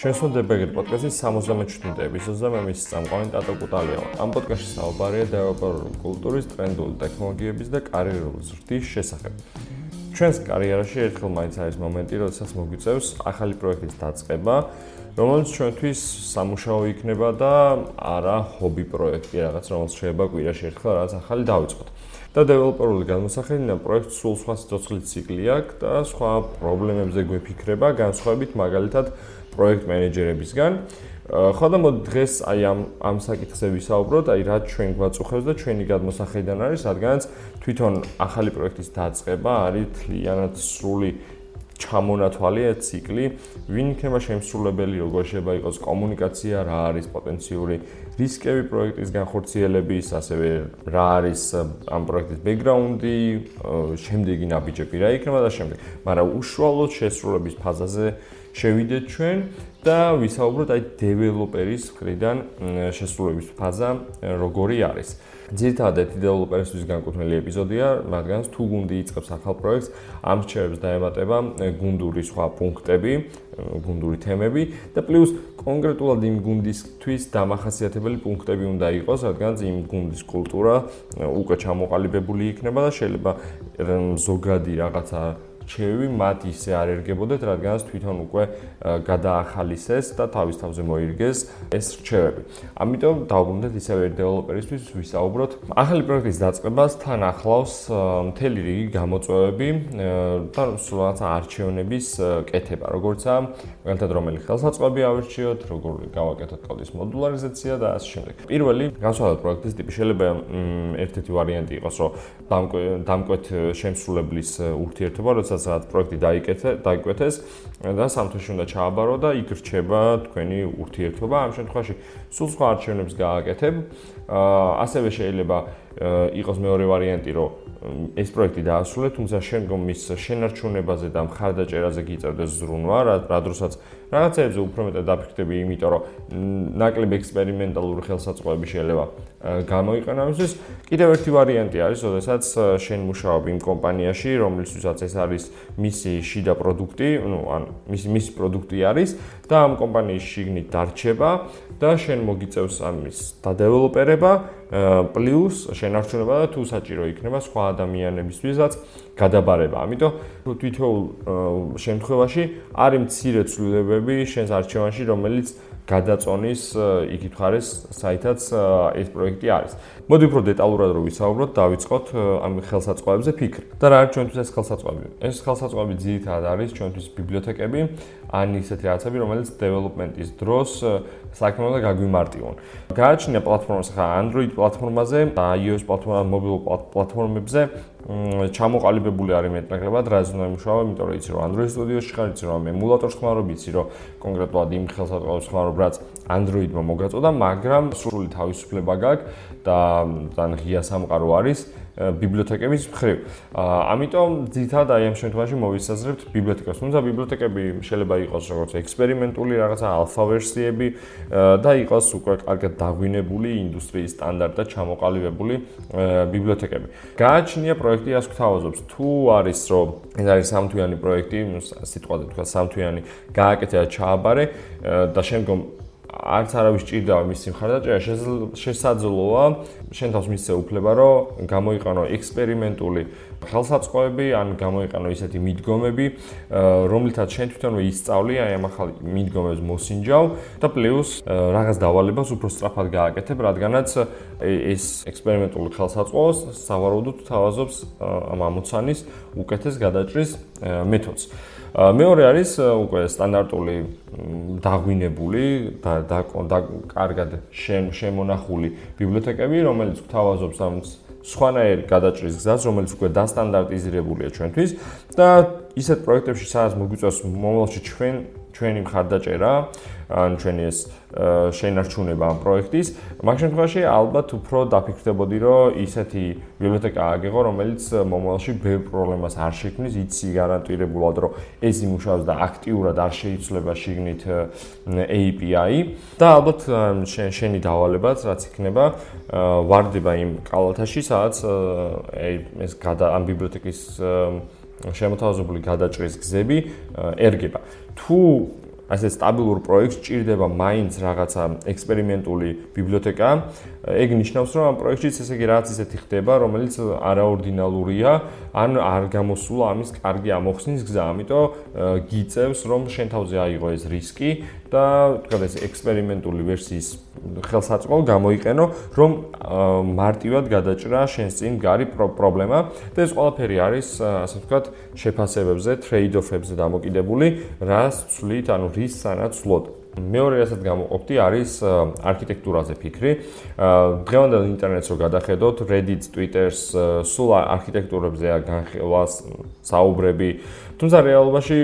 შენსო დებეგერ პოდკასტის 77 ეპიზოდზე მე მის წამყვანი ტატო კუტალია. ამ პოდკასტში საუბარია დეველოპერული კულტურის, ტრენდული ტექნოლოგიების და კარიერული ზრდის შესახებ. ჩვენს კარიერაში ერთხელ მაინც არის მომენტი, როდესაც მოგვიწევს ახალი პროექტის დაწყება, რომელიც ჩვენთვის სამუშაო იქნება და არა ჰობი პროექტი, რაღაც რომელიც შეიძლება კვირაში ერთხელ რაღაც ახალი დავიწყოთ. და დეველოპერული განმოსახედინა პროექტს სულ სხვა სიცოცხლის ციკლი აქვს და სხვა პრობლემებზე გვეფიქრება, განსხვავებით მაგალითად პროექტ მენეჯერებისგან. ხო და მოდ დღეს აი ამ ამ საკითხზე ვისაუბროთ, აი რა ჩვენ გვაწუხებს და ჩვენი გადმოსახედიდან არის, რადგანაც თვითონ ახალი პროექტის დაწყება არის თლიანად სრული ჩამონათვალია ციკლი, ვინ იქნება შემსრულებელი, როგორ შეიძლება იყოს კომუნიკაცია, რა არის პოტენციური რისკები პროექტის განხორციელების, ასევე რა არის ამ პროექტის ბექგრაუნდი, შემდეგი ნაბიჯები რა იქნება და შემდეგ. მაგრამ უშუალოდ შესრულების ფაზაზე შევიდეთ ჩვენ და ვისაუბროთ აი დეველოპერის მხრიდან შესრულების ფაზა როგორი არის. ძირითადად დეველოპერისთვის განკუთვნილი ეპიზოდია, მაგრამ თუ გუნდი იწყებს ახალ პროექტს, ამ რჩევებს დაემატება გუნდური სხვა პუნქტები, გუნდური თემები და პლუს კონკრეტულად იმ გუნდისთვის დამახასიათებელი პუნქტები უნდა იყოს, რადგან იმ გუნდის კულტურა უკვე ჩამოყალიბებული იქნება და შეიძლება ზოგადი რაღაცა რჩევი მათ ისე არ ერგებოდეთ, რადგანაც თვითონ უკვე გადაახალისეს და თავის თავზე მოირგეს ეს რჩევები. ამიტომ დავუბრუნდეთ ისევე დეველოპერისთვის ვისაუბროთ ახალი პროექტის დაწყებას თან ახლავს მთელი რიგი გამოწვევები და სულაც არჩევნების კეთება, როგორცა მაგალითად რომელი ხელსაწყოები ავირჩიოთ, როგორ გავაკეთოთ კოდის მოდულარიზაცია და ასე შემდეგ. პირველი განსხვავებული პროექტის ტიპი შეიძლება ერთ-ერთი ვარიანტი იყოს, რომ დამკვეთ შემსრულებლის ურთიერთობა, როდესაც სადაც პროექტი დაიკეთე, დაიკვეთეს და სამთოში უნდა ჩააბარო და იქ რჩება თქვენი ურთიერთობა. ამ შემთხვევაში სულ სხვა არჩევნებს გააკეთებ. ასევე შეიძლება იყოს მეორე ვარიანტი, რომ ეს პროექტი დაასრულე, თუმცა შემდგომ მის შენარჩუნებაზე და მხარდაჭერაზე გიწევდეს ზრუნვა, რა დროსაც რაღაცებზე უფრო მეტად დაფიქრდები, იმიტომ რომ ნაკლებ ექსპერიმენტალური ხელსაწყოები შეიძლება გამოიყენო ამისთვის. კიდევ ერთი ვარიანტი არის, შესაძაც შენ მუშაობ იმ კომპანიაში, რომლისთვისაც ეს არის მისი შიდა პროდუქტი, ну, ან მისი მისი პროდუქტი არის და ამ კომპანიის შიგნით დარჩება და შენ მოგიწევს ამის დადეველოპერება პლუს შენარჩუნება და თუ საჭირო იქნება სხვა ადამიანებისთვისაც გადაბარება. ამიტომ თვითონ შემთხვევაში არის მცირე ცვლილებები შენს არჩევანში, რომელიც გადაწონის იქით ხარეს საითაც ეს პროექტი არის. მოდი უფრო დეტალურად რო ვისაუბროთ, დავიწყოთ ამ ხელსაწყოებზე ფიქრი. და რა არის ჩვენთვის ეს ხელსაწყოები? ეს ხელსაწყოები ძირითადად არის ჩვენთვის ბიბლიოთეკები, ან ისეთი რაღაცები, რომელიც დეველოპმენტის დროს საქმე უნდა გაგვიმარტივონ. გააჩნია პლატფორმა ხა Android პლატფორმაზე და iOS პლატფორმა მობილურ პლატფორმებზე ჩამოყალიბებული არის მეტნაკლებად რა ზონა იმუშავა, იმიტომ რომ იცი რომ Android Studio-ში ხარ, იცი რომ ემულატორს ხმარობ, იცი რომ კონკრეტულად იმ ხელსაწყოებს ხმარობ, რაც Android-მა მოგაწოდა, მაგრამ სრული თავისუფლება გაქვს და ძალიან ღია სამყარო არის. ბიბლიოთეკების მხრივ. ამიტომ ძირითადად აი ამ შემთხვევაში მოვისაზრებთ ბიბლიოთეკას. თუმცა ბიბლიოთეკები შეიძლება იყოს როგორც ექსპერიმენტული რაღაცა ალფა ვერსიები და იყოს უკვე კარგად დაგვინებული ინდუსტრიის სტანდარტად ჩამოყალიბებული ბიბლიოთეკები. გააჩნია პროექტი ას გვთავაზობს. თუ არის რომ ეს არის სამთვიანი პროექტი, სიტყვაზე თქვა სამთვიანი, გააკეთე და ჩააბარე და შემდგომ არც არავის ჭირდება მის სიმხარდაჭერა შესაძლოა შენ თავს მისცე უფლება რომ გამოიყენო ექსპერიმენტული ხელსაწყოები ან გამოიყენო ისეთი მიდგომები რომლითაც შენ თვითონვე ისწავლი აი ამ ახალ მიდგომებს მოსინჯავ და პლუს რაღაც დავალებას უფრო სწრაფად გააკეთებ რადგანაც ეს ექსპერიმენტული ხელსაწყოს სავარაუდოდ თავაზობს ამ ამოცანის უკეთეს გადაჭრის მეთოდს. მეორე არის უკვე სტანდარტული დაგვინებული და და კარგად შემონახული ბიბლიოთეკები, რომელიც გვთავაზობს ამ სხვანაირ გადაჭრის გზას, რომელიც უკვე დასტანდარტიზირებულია ჩვენთვის და ისეთ პროექტებში, სადაც მოგვიწევს მომავალში ჩვენ ჩვენი მხარდაჭერა, ან ჩვენი ეს შენარჩუნება ამ პროექტის, მაგ შემთხვევაში ალბათ უფრო დაფიქრდებოდი, რომ ისეთი ბიბლიოთეკა აგეღო, რომელიც მომავალში ბევრ პრობლემას არ შექმნის, იცი გარანტირებულად, რომ ეს იმუშავებს და აქტიურად არ შეიცვლება შიგნით API და ალბათ შენი დავალებაც რაც იქნება, ვარდება იმ კალათაში, სადაც ეს გადა ამ ბიბლიოთეკის შემოთავაზებული გადაჭრის გზები ერგება. თუ ასე სტაბილურ პროექტს ჭირდება მაინც რაღაცა ექსპერიმენტული ბიბლიოთეკა. ეგ ნიშნავს, რომ ამ პროექტშიც ესე იგი რაღაც ისეთი ხდება, რომელიც არაორდინალურია, ან არ გამოსულა ამის კარგი ამოხსნის გზა. ამიტომ გიწევს, რომ შენ თავზე აიღო ეს რისკი და თქვა ეს ექსპერიმენტული ვერსიის ხელსაწყო გამოიყენო, რომ მარტივად გადაჭრა შენს წინ გარი პრობლემა და ეს ყველაფერი არის, ასე ვთქვათ, შეფასებებზე, ტრეიდ-ოფებზე დამოკიდებული, რას ცვლით, ანუ რის სანაც ვსლოთ. მეორე რასაც გამოყოფდი არის არქიტექტურაზე ფიქრი. დღევანდელ ინტერნეტს რო გადახედოთ, Reddit, Twitter-ს, სულ არქიტექტურებზეა განხილვას, საუბრები. თუმცა რეალობაში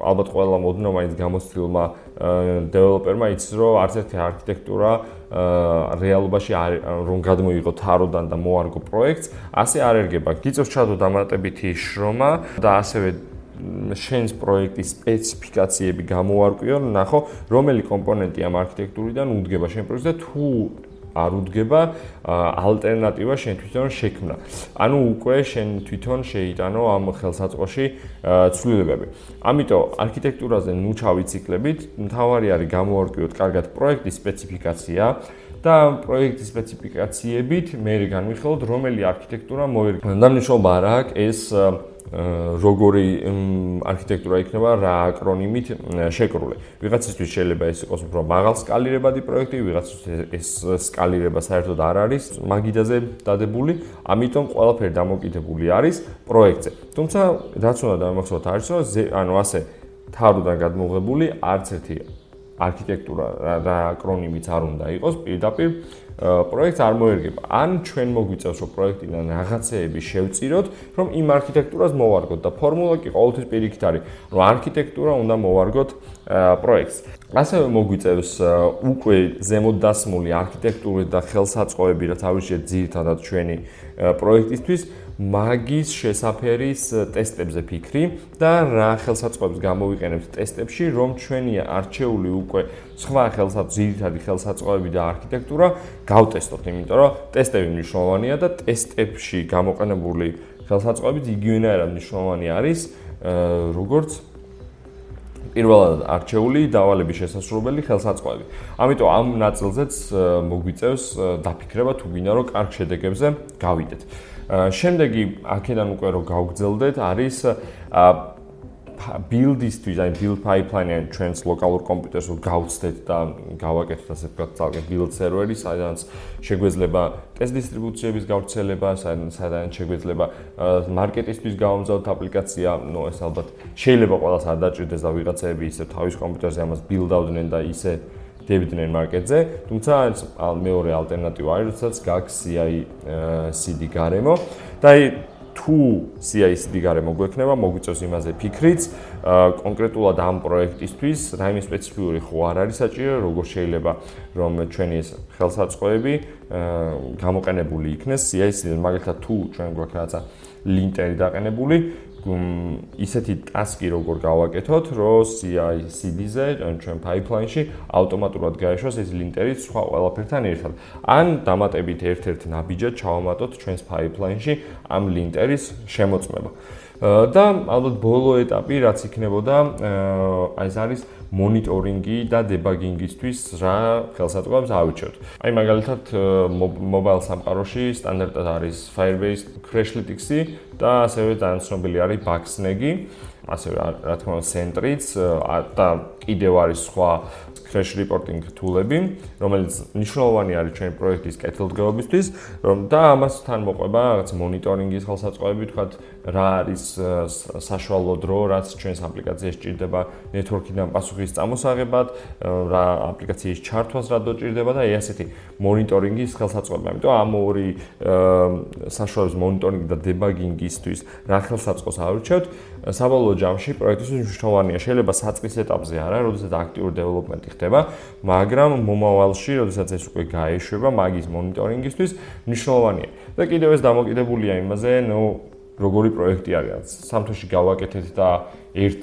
ალბათ ყველა მოდნო მაინც გამოცდილმა დეველოპერმა იცის, რომ არც ერთი არქიტექტურა რეალობაში რომ გადმოიღო თაროდან და მოარგო პროექტს, ასე არ ერგება. გიწევს ჩადო დამატებითი შრომა და ასევე შენს პროექტის სპეციფიკაციები გამოარკვიო, ნახო, რომელი კომპონენტი ამ არქიტექტურიდან უდგება შენ პროექტს და თუ არ უდგება ალტერნატივა შენ თვითონ შექმნა. ანუ უკვე შენ თვითონ შეიტანო ამ ხელსაწყოში ცვლილებები. ამიტომ არქიტექტურაზე ნუ ჩავიციკლებით, მთავარი არის გამოარკვიოთ კარგად პროექტის სპეციფიკაცია და პროექტის სპეციფიკაციებით მე განვიხილოთ რომელი არქიტექტურა მოერგება. და მნიშვნელობა რა აქვს ეს როგორი არქიტექტურა იქნება რა აკრონიმით შეკრული. ვიღაცისთვის შეიძლება ეს იყოს უფრო მაღალსკალირებადი პროექტი, ვიღაცისთვის ეს სკალირება საერთოდ არ არის მაგიდაზე დადებული, ამიტომ ყველაფერი დამოკიდებული არის პროექტზე. თუმცა რაც უნდა დამახსოვროთ არის რომ ანუ ასე თავიდან გადმოღებული არც ერთი არქიტექტურა რა აკრონიმიც არ უნდა იყოს პირდაპირ პროექტს არ მოერგება. ან ჩვენ მოგვიწევს რომ პროექტიდან რაღაცეები შევწიროთ, რომ იმ არქიტექტურას მოვარგოთ და ფორმულა კი ყოველთვის პირიქით არის, რომ არქიტექტურა უნდა მოვარგოთ პროექტს. ასევე მოგვიწევს უკვე ზემოდასმული არქიტექტურა და ხელსაწყოები, რაც ავიშეთ ძირითადად ჩვენი პროექტისთვის. მაგის შესაფერის ტესტებზე ფიქრი და რა ხელსაწყოებს გამოვიყენებთ ტესტებში, რომ ჩვენი არჩეული უკვე სხვა ხელსაწყო, ძირითადი ხელსაწყოები და არქიტექტურა გავტესტოთ, იმიტომ რომ ტესტები მნიშვნელოვანია და ტესტებში გამოყენებული ხელსაწყოები იგივენაირად მნიშვნელოვანი არის, როგორც პირველად არჩეული დავალების შესაძლებელი ხელსაწყოები. ამიტომ ამ ნაწილზეც მოგვიწევს დაფიქრება თუ გინდა რომ კარგ შედეგებზე გავიდეთ. შემდეგი აქედან უკვე რომ გავგზელდეთ არის build-ისთვის, აი build pipeline-იან ჩვენს ლოკალურ კომპიუტერს გავცდეთ და გავაკეთოთ ასე ვთქვათ, ძალკე build server-ი, სადაც შეგვეძლება ტესტ დისტრიბუციების გავრცელება, სადაც შეგვეძლება მარკეტისთვის გამომზადოთ აპლიკაცია, ну ეს ალბათ შეიძლება ყველას არ დაჭირდეს და ვიღაცები ისე თავის კომპიუტერზე ამას build-ავდნენ და ისე დებდნენ მარკეტზე, თუმცა მეორე ალტერნატივა არის, როდესაც გაქვს CI/CD გარემო და აი თუ CI/CD გარემო გვექნება, მოგვიწევს იმაზე ფიქრიც, კონკრეტულად ამ პროექტისთვის რაიმე სპეციფიური ხო არ არის საჭირო, როგორ შეიძლება რომ ჩვენი ეს ხელსაწყოები გამოყენებული იქნეს CI/CD-ზე, მაგალითად თუ ჩვენ გვაქვს რაღაცა ლინტერი დაყენებული, ისეთი ტასკი როგორ გავაკეთოთ, რომ CI/CD-ზე, ჩვენ pipeline-ში ავტომატურად გაეშვას ეს ლინტერი სხვა ყველაფერთან ერთად. ან დამატებით ერთ-ერთ ნაბიჯად ჩავამატოთ ჩვენს pipeline-ში ამ ლინტერის შემოწმება. და ალბათ ბოლო ეტაპი რაც იქნებოდა, აი ეს არის მონიტორინგი და დებაგინგისთვის რა ხელსაწყოებს ავიჩევთ. აი მაგალითად mobile სამყაროში სტანდარტად არის Firebase Crashlytics-ი და ასევე დაანცნობილი არის Bugsnag-ი, ასევე რა თქმა უნდა Sentry-ც და კიდევ არის სხვა crash reporting tool-ები, რომელიც მნიშვნელოვანი არის ჩვენი პროექტის კეთილდღეობისთვის, რომ და ამასთან მოყვება რაღაც მონიტორინგის ხელსაწყოები, თქვათ, რა არის საშუალო დრო, რაც ჩვენს აპლიკაციას ჭირდება network-დან პასუხის წამოსაღებად, რა აპლიკაციის ჩართვას რა დოჭირდება და ესეთი მონიტორინგის ხელსაწყოები. ამიტომ ამ ორი საშუალების მონიტორინგი და დებაგინგისთვის რა ხელსაწყოს ავირჩევთ, საბოლოო ჯამში პროექტისთვის მნიშვნელოვანია. შეიძლება საწყის ეტაპზე არა, როდესაც აქტიური დეველოპმენტი ხდება, მაგრამ მომავალში, როდესაც ეს უკვე გაეშვება მაგის მონიტორინგისთვის, მნიშვნელოვანია. და კიდევ ეს დამოკიდებულია იმაზე, ნუ როგორი პროექტი არის. სამთოში გავაკეთეთ და ერთ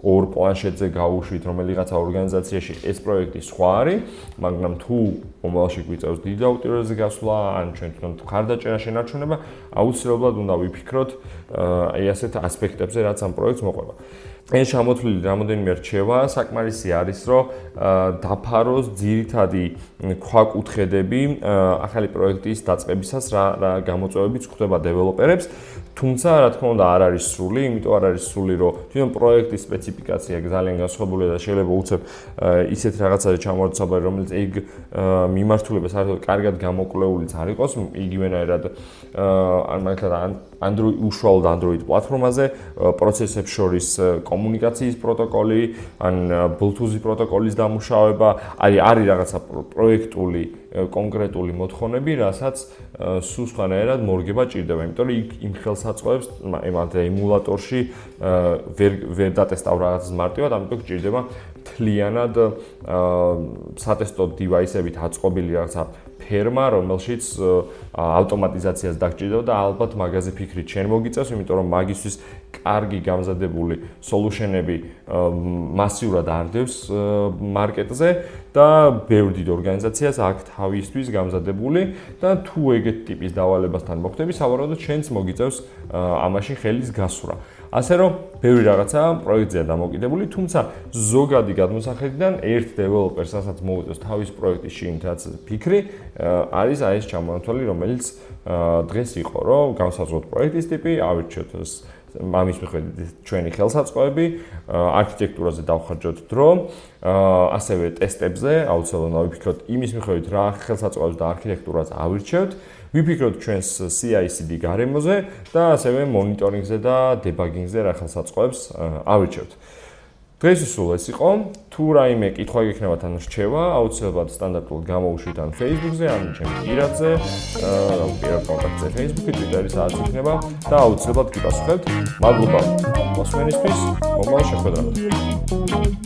ორ პლანშეტზე გავუშვით რომელიღაცა ორგანიზაციაში ეს პროექტი სხვა არის, მაგრამ თუ მომავალში გვიწევს დიდი აუტიროზე გასვლა, ან ჩვენ თვითონ ხარდაჭერა შენარჩუნება, აუცილებლად უნდა ვიფიქროთ აი ასეთ ასპექტებზე, რაც ამ პროექტს მოყვება. ეს შემოთვლილი რამოდენიმე რჩევა საკმარისი არის, რომ დაფაროს ძირითადი ქვაკუთხედები ახალი პროექტის დაწყებისას რა რა გამოწვევებიც ხდება დეველოპერებს, თუმცა რა თქმა უნდა არ არის სრული, იმიტომ არ არის სრული, რომ თვითონ პროექტის სპეციფიკაცია ძალიან განსხვავებულია და შეიძლება უცებ ისეთ რაღაცაზე ჩამორცაბარი, რომელიც ეგ მიმართულება საერთოდ კარგად გამოკვლეულიც არ იყოს, იგივენაირად ან მაგალითად Android უშუალოდ Android პლატფორმაზე პროცესებს შორის კომუნიკაციის პროტოკოლი, ან Bluetooth-ის პროტოკოლის დამუშავება, არის არის რაღაცა პროექტული კონკრეტული მოთხოვნები, რასაც სულ სხვანაირად მორგება ჭირდება, იმიტომ რომ იქ იმ ხელსაწყოებს ემალთ ემულატორში ვერ ვერ დატესტავ რაღაცას მარტივად, ამიტომ ჭირდება თლიანად სატესტო დივაისებით აწყობილი რაღაცა ფერმა, რომელშიც ავტომატიზაციას დაგჭირდება და ალბათ მაგაზე ფიქრით შენ მოგიწევს, იმიტომ რომ მაგისთვის კარგი გამზადებული სოლუშენები მასიურად არდევს მარკეტზე და ბევრი დიდ ორგანიზაციას აქვს თავისთვის გამზადებული და თუ ეგეთ ტიპის დავალებასთან მოხდები, სავარაუდოდ შენც მოგიწევს ამაში ხელის გასვრა. ასე რომ, ბევრი რაღაცა პროექტზეა დამოკიდებული, თუმცა ზოგადი გადმოსახედიდან ერთ დეველოპერს ასაც მოუწევს თავის პროექტის შეიმთაც ფიქრი, არის აი ეს ჩამონათვალი, რომელიც დღეს იყო, რომ განსაზღვროთ პროექტის ტიპი, ავირჩიოთ მამის მიხედვით ჩვენი ხელსაწყოები, არქიტექტურაზე დავხარჯოთ დრო, ასევე ტესტებზე, აუცილებლად დავიფიქროთ იმის მიხედვით რა ხელსაწყოებს და არქიტექტურას ავირჩევთ, ვიფიქროთ ჩვენს CI/CD გარემოზე და ასევე მონიტორინგზე და დებაგინგზე რა ხელსაწყოებს ავირჩევთ. დღეს სულ ეს იყო. თუ რაიმე კითხვა გექნებათ ან რჩევა, აუცილებლად სტანდარტულად გამოუშვით ან Facebook-ზე, ან ჩემს პირადზე, აა პირად კონტაქტზე Facebook-ი, Twitter-ი სადაც იქნება და აუცილებლად გიპასუხებთ. მადლობა მოსმენისთვის. მომავალ შეხვედრამდე.